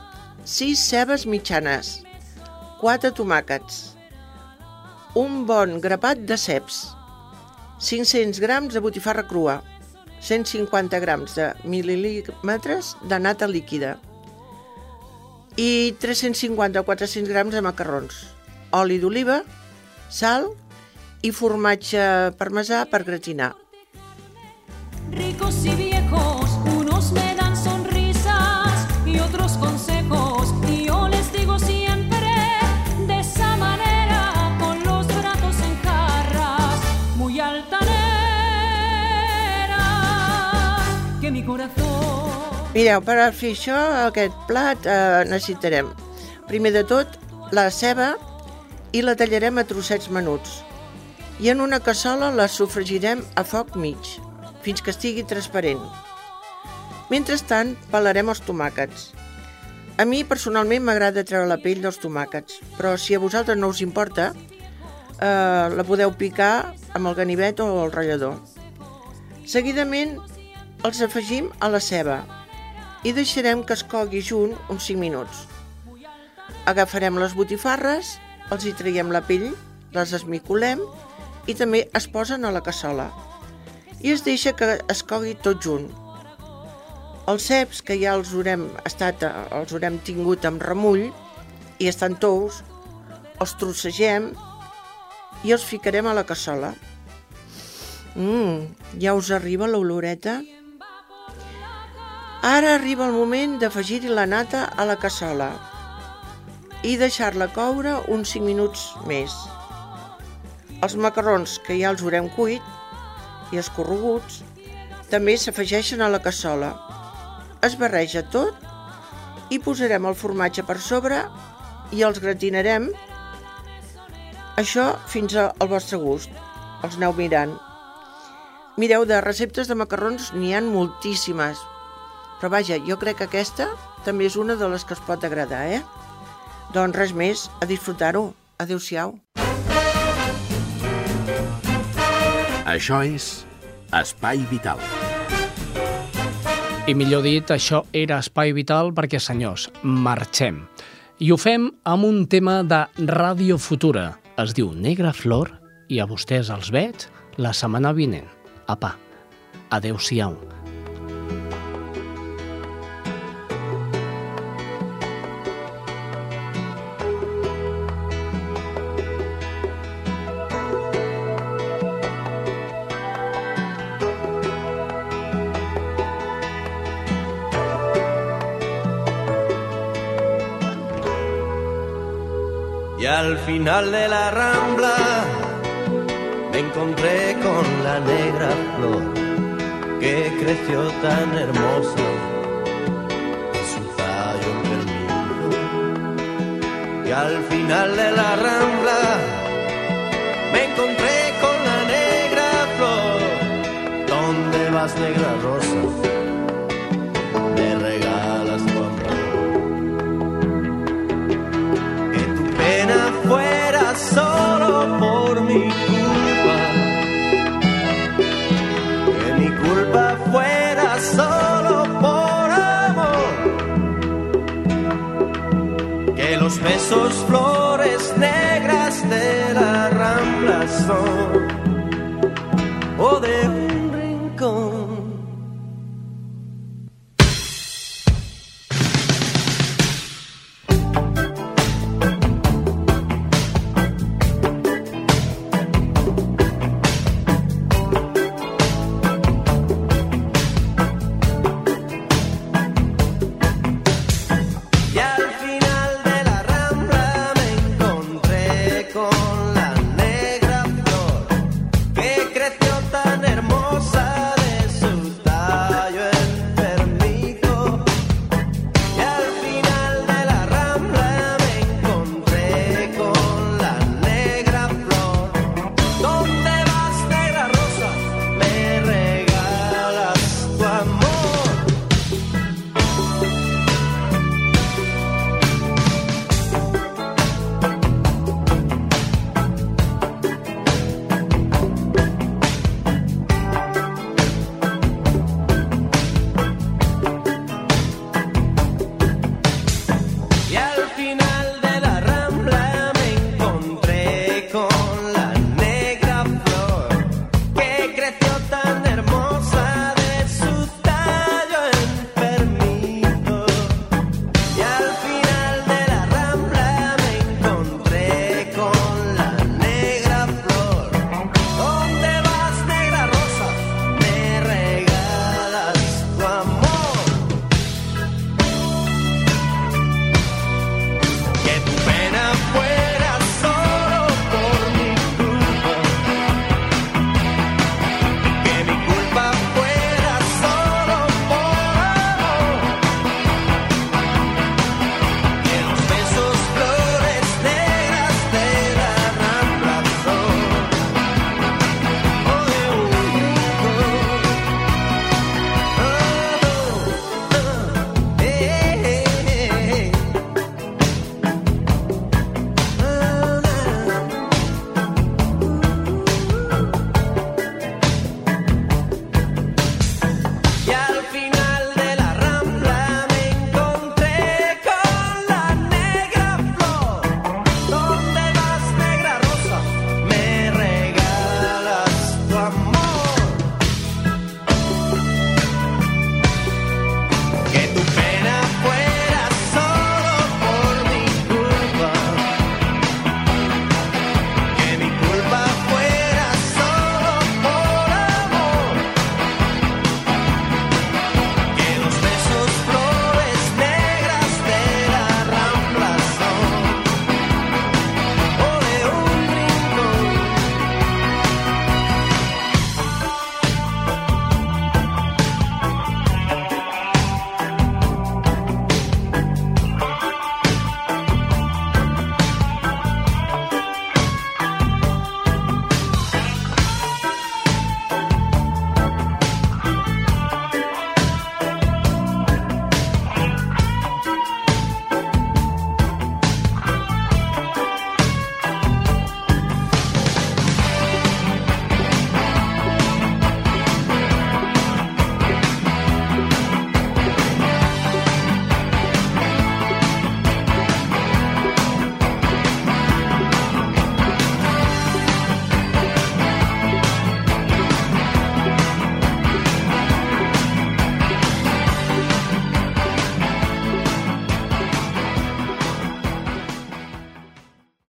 6 cebes mitjanes, 4 tomàquets, un bon grapat de ceps, 500 grams de botifarra crua, 150 grams de mil·límetres de nata líquida i 350 o 400 grams de macarrons, oli d'oliva, sal i formatge parmesà per gratinar. Ricos y viejos, unos me dan sonrisas y otros consejos. Y yo les digo siempre de esa manera, con los brazos en jarras, muy altanera, que mi corazón. Mireu, per fer això, aquest plat, eh, necessitarem, primer de tot, la ceba i la tallarem a trossets menuts. I en una cassola la sofregirem a foc mig, fins que estigui transparent. Mentrestant, pelarem els tomàquets. A mi, personalment, m'agrada treure la pell dels tomàquets, però si a vosaltres no us importa, eh, la podeu picar amb el ganivet o el ratllador. Seguidament, els afegim a la ceba i deixarem que es cogui junt uns 5 minuts. Agafarem les botifarres, els hi traiem la pell, les esmicolem i també es posen a la cassola i es deixa que es cogui tot junt. Els ceps, que ja els haurem, estat, els haurem tingut amb remull i estan tous, els trossegem i els ficarem a la cassola. Mmm, ja us arriba l'oloreta? Ara arriba el moment d'afegir-hi la nata a la cassola i deixar-la coure uns 5 minuts més. Els macarrons, que ja els haurem cuit i escorreguts, també s'afegeixen a la cassola. Es barreja tot i posarem el formatge per sobre i els gratinarem. Això fins al vostre gust. Els aneu mirant. Mireu, de receptes de macarrons n'hi han moltíssimes, però vaja, jo crec que aquesta també és una de les que us pot agradar, eh? Doncs res més, a disfrutar-ho. Adéu-siau. Això és Espai Vital. I millor dit, això era Espai Vital perquè, senyors, marxem. I ho fem amb un tema de Ràdio Futura. Es diu Negra Flor i a vostès els veig la setmana vinent. Apa, adeu-siau. Y al final de la rambla me encontré con la negra flor que creció tan hermosa en su tallo enfermizo. Y al final de la rambla me encontré con la negra flor. ¿Dónde vas, negra rosa? Besos flores negras de la rambla son. De